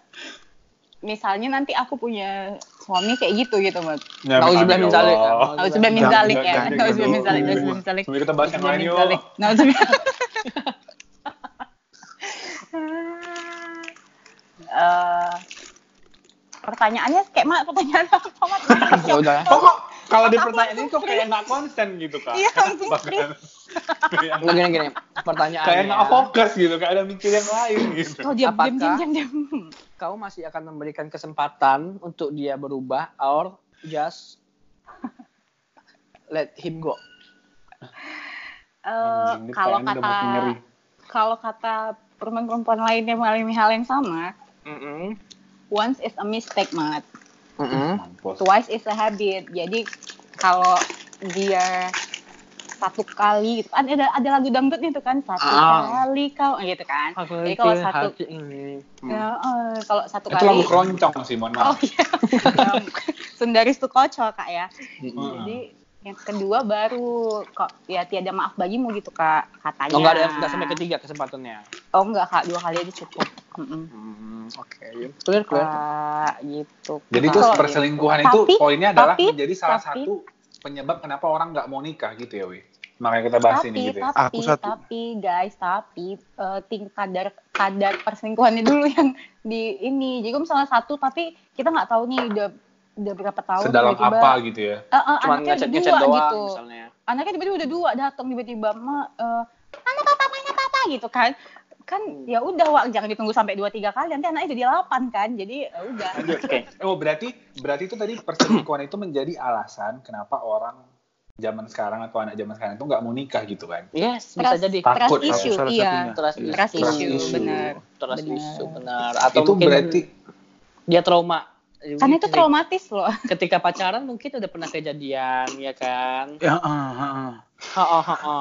misalnya nanti aku punya suami kayak gitu gitu, Mat. Nauzubillah min zalik, kan? Nauzubillah min Jangan, zalik ya. jangan, Nauzubillah min jangan zalik, dulu. nauzubillah min zalik. Sebelum kita bahas yang lain yuk. Nauzubillah. *laughs* Eh, pertanyaannya kayak mak pertanyaan apa Mat? *laughs* Ya udah. Kok kok kalau di pertanyaan ini kok kayak nggak konsen gitu kak? Iya, *laughs* langsung Bahkan kayak Nggak gini gini. Pertanyaannya. kayak nggak fokus gitu, kayak ada mikir yang lain gitu. Kau diam, diam, diam, Apakah- diam, diam. Kau masih akan memberikan kesempatan untuk dia berubah, or just let him go. Eh, ini kalau kata kalau kata perempuan-perempuan lain yang mengalami hal yang sama, Mm-mm. once is a mistake, mat. Mm-mm. Mampus. Twice is a habit. Jadi kalau dia satu kali gitu kan ada ada lagu dangdutnya tuh kan satu Ah. kali kau gitu kan. Aku Jadi kalau satu ini. Hmm. ya, eh, kalau satu Itu kali lagu keroncong sih, mohon Oh maaf. iya. *laughs* Sundaris tuh kocok kak ya. Mm-mm. Jadi yang kedua baru kok ya tiada maaf bagimu gitu kak katanya. Oh, nggak ada nggak sampai ketiga kesempatannya. Oh enggak kak dua kali aja cukup. Mm-mm. Hmm, oke. Clear, clear. Kak, gitu. Jadi itu Kalau- perselingkuhan itu Tapi- poinnya adalah tapi- menjadi salah tapi- satu penyebab kenapa orang nggak mau nikah gitu ya, Wi. Makanya kita bahas tapi, ini gitu ya. tapi, Aku satu. tapi guys, tapi eh, tingkat kadar kadar perselingkuhannya dulu *laughs* yang di ini. Jadi misalnya satu tapi kita nggak tahu nih udah udah berapa tahun Sedalam tiba-tiba, apa gitu ya. eh, eh, Cuma anaknya ngechat udah ngechat dua doang gitu. misalnya. Anaknya tiba-tiba udah dua datang tiba-tiba ma eh, mana papa mana papa gitu kan. Kan ya udah Wak, jangan ditunggu sampai dua tiga kali nanti anaknya jadi delapan kan. Jadi ya udah. Oke. Oh, berarti berarti itu tadi perselingkuhan itu menjadi alasan kenapa orang zaman sekarang atau anak zaman sekarang itu nggak mau nikah gitu kan. Yes, bisa Trust- jadi. Takut, trust issue, salah iya. satunya. Trust Trust trust issue, issue. benar. Trust Benar. issue, benar. Atau itu mungkin berarti dia trauma. Karena itu traumatis loh. *laughs* Ketika pacaran mungkin udah pernah kejadian, ya kan? Ya, ah, ha, ha, ha.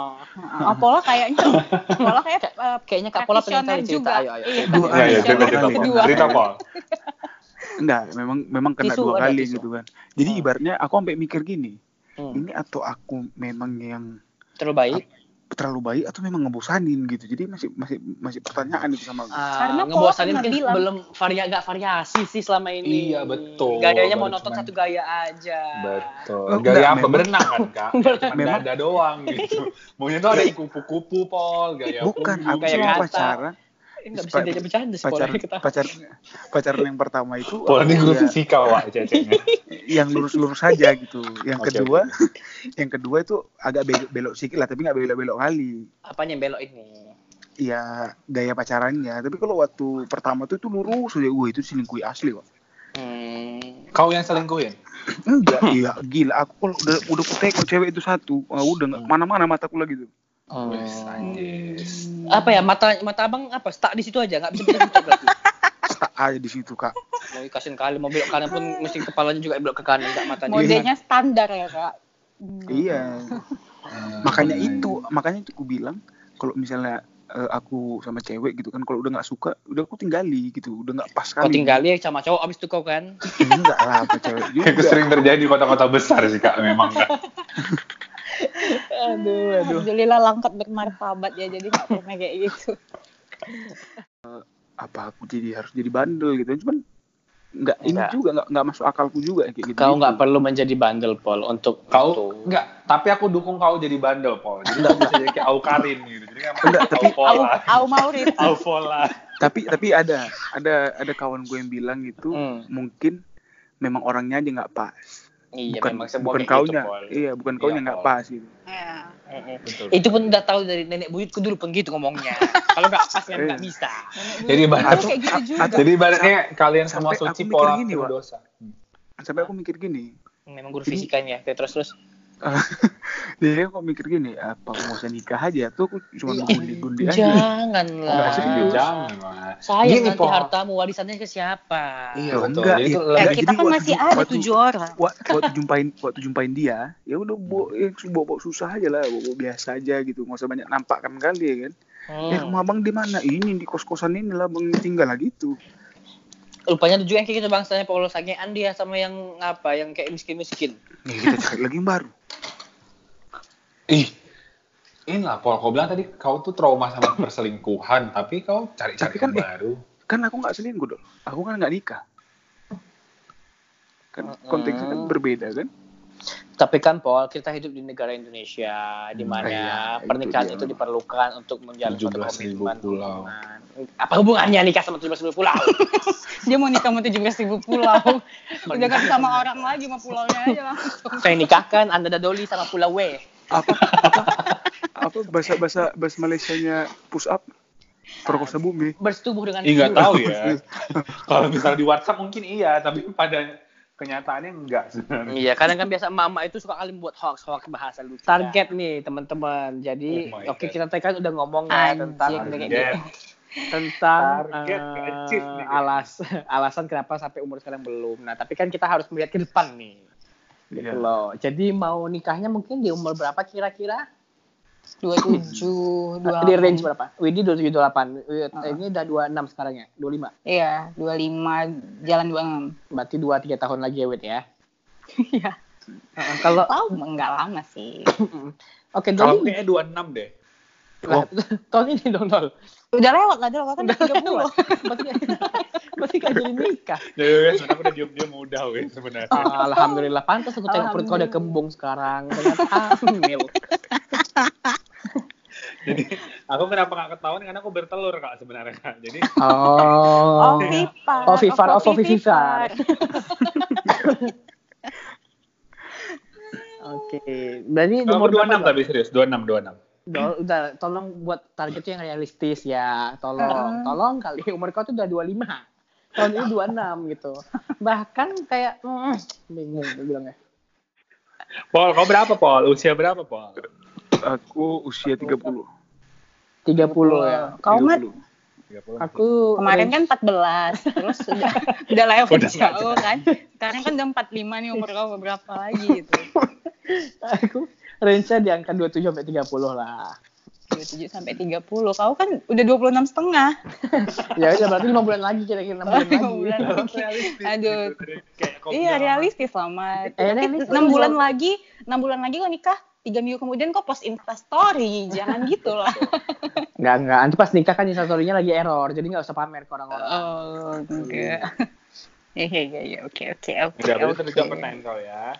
Oh, Pola kayaknya Pola kayak eh, Kayaknya Kak Pola pengen kali cerita. juga. Ayo, ayo. Iya. Dua kali. ya, cerita Dua cerita kali. Pol. Kedua. Cerita Pol. *laughs* Enggak, memang memang kena Tisu, dua kali tisu. gitu kan. Jadi Hmm. ibaratnya aku sampai mikir gini, Hmm. ini atau aku memang yang Terlalu baik. Terlalu baik atau memang ngebosanin gitu. Jadi masih masih masih pertanyaan itu sama aku. Ah, Karena Pola ngebosanin mungkin bilang. belum varia gak variasi sih selama ini. Iya, betul. Gayanya monoton cuman- satu gaya aja. Betul. Oh, Gaya apa berenang kan kak? *laughs* Memang- dada doang gitu. *laughs* Maunya tuh ada kupu-kupu Pol, gaya Bukan, aku kayak cuma pacaran. Eh, nggak bisa Pa- diajak bercanda sih Pacar, Pola kita. pacar, pacaran yang pertama itu. Pol ini ya- fisika wak ceceknya. *laughs* yang lurus-lurus saja gitu. Yang Oke, kedua, *laughs* yang kedua itu agak belok-belok sedikit lah, tapi nggak belok-belok kali. Apanya yang belok ini? Ya gaya pacarannya. Tapi kalau waktu pertama tuh itu lurus aja. Wah itu selingkuh asli kok. Hmm. Kau yang selingkuhin? *clears throat* Enggak, iya gila. Aku kalau udah udah kutek cewek itu satu, ah, udah nggak mana-mana mataku lagi tuh. Anjis. Apa ya mata mata abang apa stuck di situ aja nggak bisa pindah berarti. Stuck aja di situ kak. Mau kasihin kali mau belok kanan pun mesti kepalanya juga belok ke kanan nggak matanya. Modenya standar ya kak. Hmm. Iya. makanya itu, makanya itu aku bilang kalau misalnya eh, aku sama cewek gitu kan, kalau udah nggak suka, udah aku tinggali gitu, udah nggak pas Kau kali. tinggal ya sama cowok abis itu kau kan. Enggak lah, apa cewek *laughs* juga. Itu sering terjadi di kota-kota besar sih kak, memang kak. Aduh Alhamdulillah langkat bermartabat ya jadi nggak pernah kayak gitu. Apa aku jadi harus jadi bandel gitu cuman nggak ini Enggak. juga nggak nggak masuk akalku juga kayak gitu Kau nggak perlu menjadi bandel Pol untuk Kau itu. enggak, tapi aku dukung kau jadi bandel, Pol. Jadi kau bisa jadi kayak Aukarin gitu. Jadi kan Enggak, tapi- Au, au *laughs* tapi tapi ada ada ada kawan gue yang bilang gitu Hmm. mungkin memang orangnya aja nggak pas Iya bukan memang bukan kaunya gitu, Pol. iya bukan kaunya Iya, nggak Pol. pas gitu Ya. Betul. Itu pun udah tahu dari nenek buyutku dulu pun gitu ngomongnya. Kalau nggak pas kan nggak Eh. bisa. Jadi kayak gitu juga. Jadi ibaratnya kalian semua Sampai suci pola gini, dosa. sampai aku mikir gini Memang guru fisikanya. Terus terus. *laughs* jadi aku mikir gini apa mau usah nikah aja tuh aku cuma Iya. gundi-gundi aja Janganlah. Enggak sih, Jangan. Sayang Gini, nanti Pol. hartamu warisannya ke siapa? Iya, betul. enggak, Jadi iya. itu Eh, Enggak, kita jadi kan waktu- masih ada waktu- tujuh orang. Wa- waktu jumpain waktu jumpain dia ya udah bawa ya, bawa, susah aja lah bawa, bawa biasa aja gitu nggak usah banyak nampakkan kali ya kan Hmm. eh rumah abang di mana ini di kos kosan ini lah bang tinggal lah gitu Rupanya ada juga yang kayak gitu bangsanya Paulo sangean dia sama yang apa yang kayak miskin-miskin. nih kita cari lagi yang baru Ih, inilah Pol. Kau bilang tadi kau tuh trauma sama perselingkuhan, tapi kau cari-cari Tapi kan, yang eh, baru. kan aku nggak selingkuh dong aku kan nggak nikah kan konteksnya kan berbeda kan Tapi kan Paul, kita hidup di negara Indonesia di mana iya, itu pernikahan dia. itu diperlukan untuk menjalin suatu 17.000 komitmen. pulau. Apa hubungannya nikah sama 17.000 pulau? *laughs* Dia mau nikah sama 17 ribu pulau. *laughs* Udah gak sama orang lagi, sama pulaunya aja langsung. Saya nikahkan Anda dadoli sama pulau W. apa *laughs* apa apa bahasa bahasa bahasa Malaysianya push up perkosa bumi Bersetubuh dengan nggak pulau. tahu ya. Kalau misalnya di WhatsApp mungkin iya, tapi pada kenyataannya enggak sebenarnya. Iya, kadang kan biasa emak-emak itu suka kali buat hoax, hoax bahasa lu. Target nih teman-teman. Jadi, Oh oke God. kita tadi kan udah ngomong ya tentang Target. tentang Target, eh, kecil nih. alas alasan kenapa sampai umur sekarang belum. Nah, tapi kan kita harus melihat ke depan nih. Gitu Iya. loh. Jadi mau nikahnya mungkin di umur berapa kira-kira? 27, 28. Di range berapa? Widi 27 28. Wid- Heeh. Ini udah 26 sekarang ya? 25. Iya, 25 jalan 26. Berarti 2 3 tahun lagi ya, Wid ya. Iya. Heeh, Kalau Tahu enggak lama sih. *clears throat* Oke, Kalau Doli. kayaknya 26 deh. Lah, *laughs* tahun ini dong, Dol. Udah lewat lah, Dol. Kan Udah 30. lewat. Berarti *laughs* berarti kan jadi nikah. *laughs* Ya, wes, aku udah diem-diem udah, wes, sebenarnya. Ah, Alhamdulillah, pantas aku tengok perut kau udah kembung sekarang. Ternyata hamil. *laughs* Jadi, aku kenapa nggak ketahuan? Karena aku bertelur, Kak, sebenarnya, Kak. Jadi, *laughs* Oh. Oh, Vipar. Oh, Vipar, oh. *laughs* Oke, berarti kamu nomor 26 berapa, tapi serius, 26, 26. Dol? Udah, tolong buat targetnya yang realistis ya. Tolong, tolong kali. Umur kau tuh udah 25. Tahun ini 26 gitu. Bahkan kayak, mm, bingung bilangnya. Pol, kau berapa, Pol? Usia berapa, Pol? Aku usia 30 30 ya. Kau, Mat? 30. 30. Aku Kemarin kan 14, terus *laughs* udah, udah lewat Udah jauh kan. Sekarang kan udah 45 nih umur kau berapa lagi gitu. *laughs* aku range-nya di angka 27 sampai 30 lah. 27 sampai 30. Kau kan udah 26 setengah. *laughs* Ya udah berarti 5 bulan lagi kira-kira 6 bulan lagi. bulan lagi. Aduh. Kayak kau Iya realistis lah, Mat. Eh, Tapi realistis. 6 bulan lagi, 6 bulan lagi kau nikah, 3 minggu kemudian kau post instastory. Jangan *laughs* gitu lah. Enggak, enggak. Nanti pas nikah kan instastory-nya lagi error. Jadi enggak usah pamer ke orang-orang. Oh, enggak. *laughs* Iya, iya, iya. Oke, oke, oke. Udah, berarti oke. terjawab pertanyaan kau ya.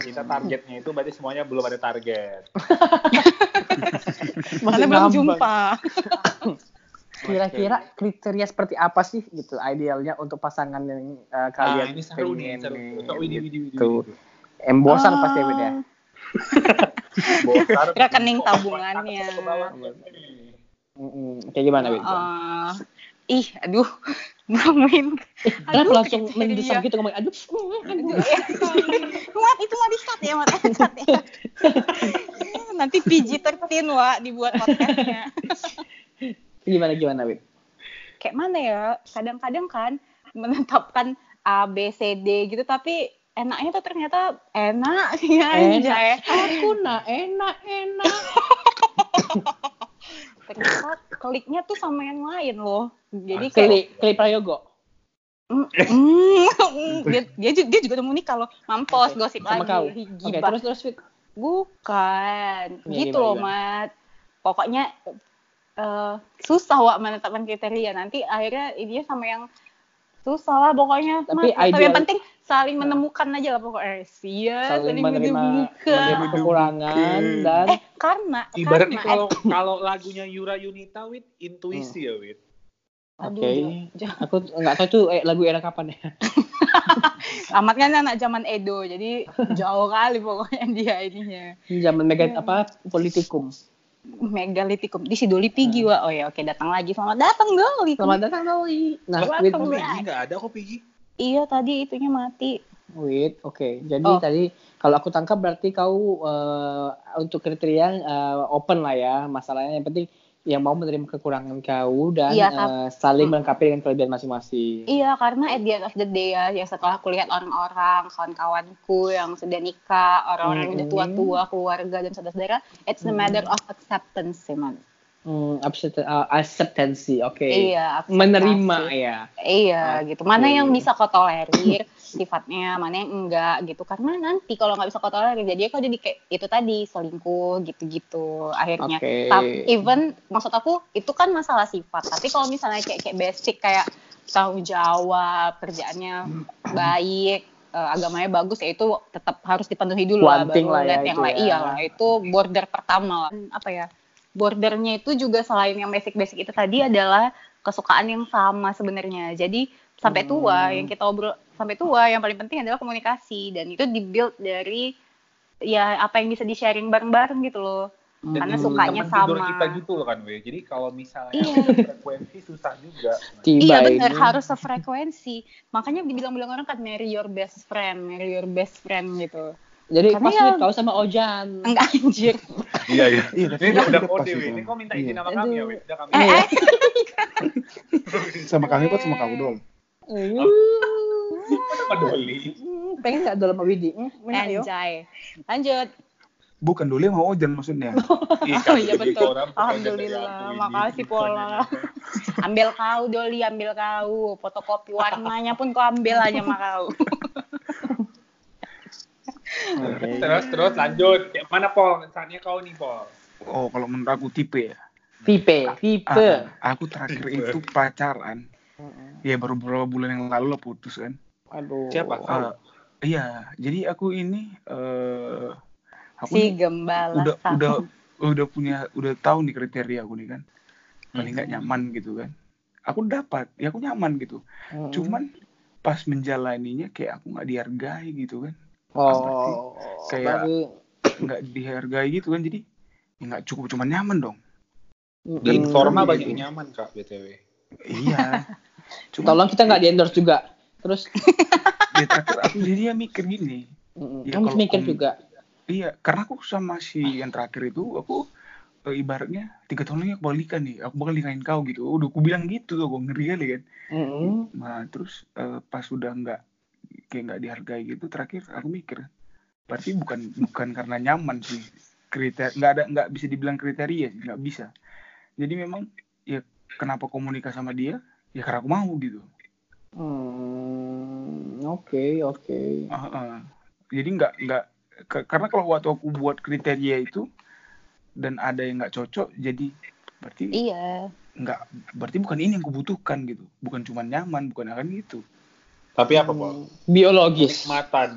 Kita targetnya itu berarti semuanya belum ada target. *laughs* Karena belum jumpa. Kira-kira kriteria seperti apa sih gitu idealnya untuk pasangan yang uh, Ah, kalian ini seru nih, pengen seru. nih, Kak Widi, Widi, Widi, gitu. Widi. Em bosan Ah. pasti Wid ya. *laughs* Rekening tabungannya. Kayak gimana Wid? Eh, ih, aduh, *laughs* ngomongin. Kenapa langsung kriteria. mendesak gitu ngomong aduh, mm, aduh. Aduh, ya. Mat, itu mah di-cut ya, Mat. Cut ya. *laughs* Nanti PG-13, Wak, dibuat podcastnya. Gimana gimana Wid? Kayak mana ya, kadang-kadang kan menetapkan A, B, C, D gitu, tapi enaknya tuh ternyata enak ya anjay. Aku nak enak enak. *laughs* Ternyata kliknya tuh sama yang lain loh. Jadi kayak Klik klik prayogo. Mm, mm, dia, dia, ju- dia juga udah mau nikah loh. Mampos, gosip Sama lagi. kau. Gibah. terus terus. Bukan. Ya, gitu gimana, loh, gimana? Mat. Pokoknya eh, susah Wak menetapkan kriteria. Nanti akhirnya dia sama yang susah lah pokoknya. Tapi Mat. Tapi yang penting saling menemukan aja lah pokoknya. Sia, Saling menerima, menemukan. menerima kekurangan dan Eh, karena, Ibaratnya karena, kalau kalau lagunya Yura Yunita Wid, intuisi ya Wid. aduh, Oke. jangan- jangan- aku nggak tahu itu eh, lagu era kapan ya. *laughs* Amat kan anak zaman Edo, jadi jauh kali pokoknya dia ininya. Zaman mega Iya. apa politikum. Megalitikum di Sidoli Pigi wa. Oh ya, oke datang lagi. Selamat datang Doli. Selamat datang Doi. Nah, kok Welcome. Piggy nggak ada kok Piggy. Iya tadi itunya mati. Wait, oke. Jadi Oh. tadi kalau aku tangkap berarti kau eh, untuk kriteria eh, open lah ya. Masalahnya yang penting yang mau menerima kekurangan kau dan Iya, eh, saling melengkapi dengan kelebihan masing-masing. Iya karena at the end of the day ya, yang setelah aku lihat orang-orang, kawan-kawanku yang sudah nikah, orang-orang yang udah Mm-mm. tua-tua, keluarga dan saudara-saudara, it's a matter of acceptance sih man. Hmm, accept- eh, acceptancy, oke. Iya, akseптasi. Menerima ya. Iya gitu. Mana yang bisa kau tolerir sifatnya, mana yang enggak gitu. Karena nanti kalau nggak bisa kau tolerir, jadi kau jadi kayak itu tadi selingkuh gitu-gitu akhirnya. Oke. Tapi even maksud aku itu kan masalah sifat. Tapi kalau misalnya kayak kayak basic kayak tanggung jawab, kerjaannya baik, eh, agamanya bagus ya itu tetap harus dipenuhi dulu lah baru lah ya yang lain. ya. Iya lah, itu border pertama lah. Hmm, Apa ya? Bordernya itu juga selain yang basic-basic itu tadi adalah kesukaan yang sama sebenarnya. Jadi sampai tua Hmm. yang kita obrol sampai tua yang paling penting adalah komunikasi dan itu dibuild dari ya apa yang bisa di sharing bareng-bareng gitu loh. Karena Hmm. sukanya teman tidur sama. kita gitu loh kan we. Jadi kalau misalnya Iya. frekuensi susah juga. Tiba iya benar harus sefrekuensi. Makanya dibilang-bilang orang kan marry your best friend, marry your best friend gitu. Jadi Karena pas ya- kau sama Ojan. Enggak anjir. Iya iya. Iya, Ini udah aku udah udah kode. Ini kok minta izin Iya. sama kami ya we. Udah kami. Eh, eh. Sama kami kok sama kamu dong. Sama Doli. Pengen nggak dalam sama Widi? Hmm. Anjay. Lanjut. Bukan dulu yang mau Ojan maksudnya. *laughs* Iya, Oh iya betul. Alhamdulillah. Makasih Pola. ambil kau Doli, ambil kau. Fotokopi warnanya pun kau ambil aja sama kau. *laughs* Oke. Terus terus lanjut. Kayak mana Pol? Saatnya kau nih Pol. Oh, kalau menurut aku tipe ya. Tipe, tipe. Ah, aku terakhir itu pacaran. Ya baru beberapa bulan yang lalu lah putus kan. Aduh. Siapa? Kau? Ah, iya, jadi aku ini eh aku si nih gembala udah satu. udah udah punya udah tahu nih kriteria aku nih kan. Paling nggak Hmm. nyaman gitu kan. Aku dapat, ya aku nyaman gitu. Hmm. Cuman pas menjalaninya kayak aku nggak dihargai gitu kan. Oh, kayak- baru Nggak dihargai gitu kan. Jadi ya nggak cukup cuman nyaman dong. Di Hmm, Informa gitu. banyak yang nyaman kak btw. Iya. Cuma *laughs* Tolong kita nggak di endorse juga. Terus *laughs* di terakhir aku jadi ya mikir gini. mm, Ya, kamu mikir juga. Iya, karena aku sama si yang terakhir itu aku eh, ibaratnya tiga tahun lagi aku balikan nih, aku bakal nikahin kau gitu. Udah aku bilang gitu tuh, gue ngeri kali kan. Mm-mm. Nah terus eh, pas udah nggak kayak nggak dihargai gitu, terakhir aku mikir, berarti bukan bukan karena nyaman sih kriteria nggak ada nggak bisa dibilang kriteria sih nggak bisa. Jadi memang ya kenapa komunikasi sama dia ya karena aku mau gitu. Hmm, oke, oke. Ah, ah. Jadi nggak nggak ke- karena kalau waktu aku buat kriteria itu dan ada yang nggak cocok, jadi berarti Iya. nggak berarti bukan ini yang kubutuhkan gitu, bukan cuma nyaman, bukan akan gitu. Tapi apa Pol? Biologis. Kenikmatan.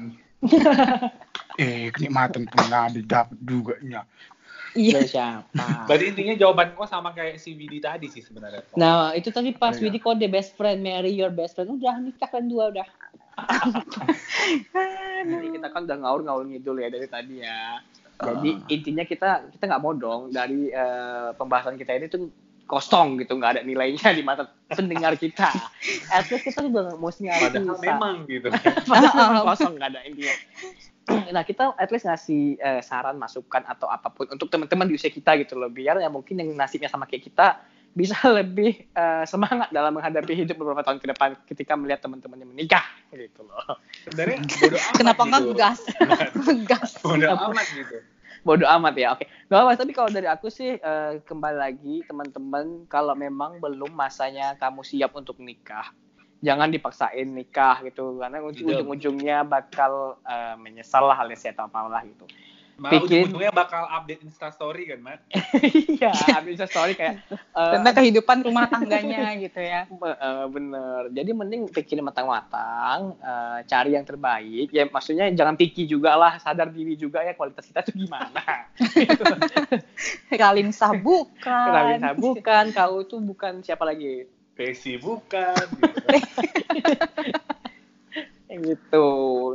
*laughs* Eh kenikmatan pernah didapat juga nya. Iya. Siapa? Berarti intinya jawaban kok sama kayak si Widi tadi sih sebenarnya. Nah, itu tadi pas Iya. Widi kode best friend, marry your best friend. Udah nikah kan dua udah. *laughs* Jadi kita kan udah ngaur-ngaur ngidul ya dari tadi ya. Jadi intinya kita kita nggak mau dong dari eh, pembahasan kita ini tuh kosong gitu, nggak ada nilainya di mata pendengar kita. At least kita juga mesti ngasih Padahal sa- memang gitu. *laughs* Padahal memang *laughs* kosong nggak ada intinya. Nah kita at least ngasih eh, saran, masukan atau apa pun untuk teman-teman di usia kita gitu loh, biar ya mungkin yang nasibnya sama kayak kita bisa *laughs* lebih eh, semangat dalam menghadapi hidup beberapa tahun ke depan ketika melihat teman-temannya menikah gitu loh. Sebenarnya bodo amat Kenapa gitu. nggak gas? Ngegas. Bodo amat gitu. Bodoh amat ya, oke. Gak apa, tapi kalau dari aku sih eh, kembali lagi teman-teman kalau memang belum masanya kamu siap untuk nikah, jangan dipaksain nikah gitu karena ujung-ujungnya bakal eh, menyesal lah halnya atau apalah gitu. Bikin- ujung-ujungnya bakal update instastory kan, Mat? *laughs* Iya, bisa story kayak eh, Tentang kehidupan rumah tangganya *laughs* gitu ya. Eh, bener. Jadi mending pikirin matang-matang, eh, cari yang terbaik. Ya maksudnya jangan picky juga lah, sadar diri juga ya kualitas kita tuh gimana. *laughs* Ralim sabukan. Kenapa bukan, kau tuh bukan siapa lagi. Pesi bukan. Gitu. Gitu.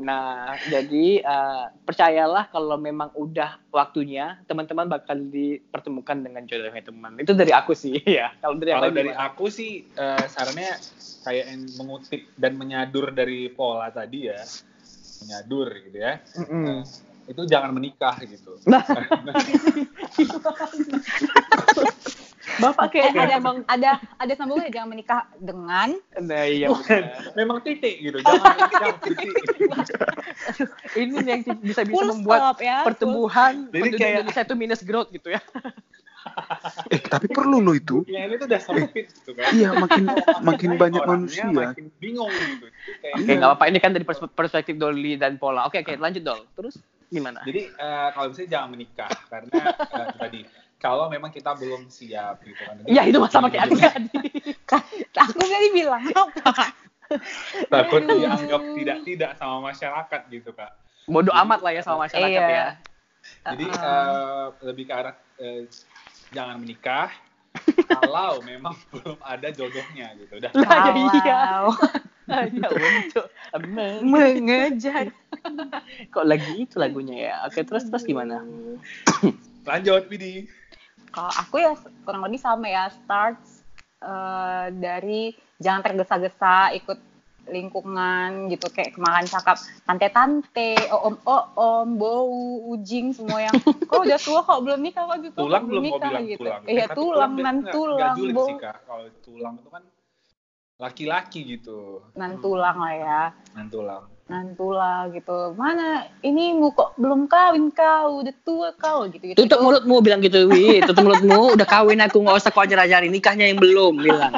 Nah, jadi eh, percayalah kalau memang udah waktunya, teman-teman bakal dipertemukan dengan jodohnya teman. Itu dari aku sih *laughs* ya. Kalau dari Kalau aku dari gimana? aku sih eh, sarannya kayak mengutip dan menyadur dari pola tadi ya. Menyadur gitu ya. Mm-mm. Itu jangan menikah gitu. Nah. *laughs* *laughs* Bapak Eh, kayak ada emang ada ada sambungnya jangan menikah dengan Nah, iya. Memang titik gitu. Jangan titik. ini yang bisa bisa full membuat stop ya. pertumbuhan Jadi penduduk kayak- Indonesia itu minus growth gitu ya. *laughs* Eh tapi perlu loh itu. Ya ini tuh udah sempit gitu kan. Iya makin makin banyak manusia. Makin bingung gitu. Itu kayak- Oke, nggak apa-apa. Ini kan dari pers- perspektif Dolly dan Pola. Oke, oke, lanjut Dol. Terus gimana? Jadi eh, kalau bisa jangan menikah karena eh, tadi kalau memang kita belum siap gitu kan. Iya, itu sama kayak aku tadi. Aku tadi bilang apa? Takut dianggap tidak-tidak sama masyarakat gitu kak. Bodoh amat lah ya sama masyarakat Iya. ya. Jadi eh, lebih ke arah eh, jangan menikah kalau *laughs* memang belum ada jodohnya gitu. Udah. Lah, ya iya. Kalau Hanya *laughs* untuk men- mengejar. Kok lagi itu lagunya ya? Oke, terus terus gimana? Lanjut Widi. Kalau aku ya kurang lebih sama ya start eh, dari jangan tergesa-gesa ikut lingkungan gitu kayak kemarin cakap tante-tante, om om bau, ujing semua yang *laughs* kok udah tua kok belum nikah kok gitu Tulang belum mau nikah bilang gitu. tulang. Iya Eh, tulang nan tulang bau sih kak. Kalau tulang itu kan laki-laki gitu. nan tulang lah ya. Nan tulang. Nantula gitu. Mana ini mu kok belum kawin kau, udah tua kau gitu gitu. Tutup mulutmu bilang gitu, Wi. Tutup mulutmu. Udah kawin aku nggak usah kau ajar-ajarin nikahnya yang belum bilang.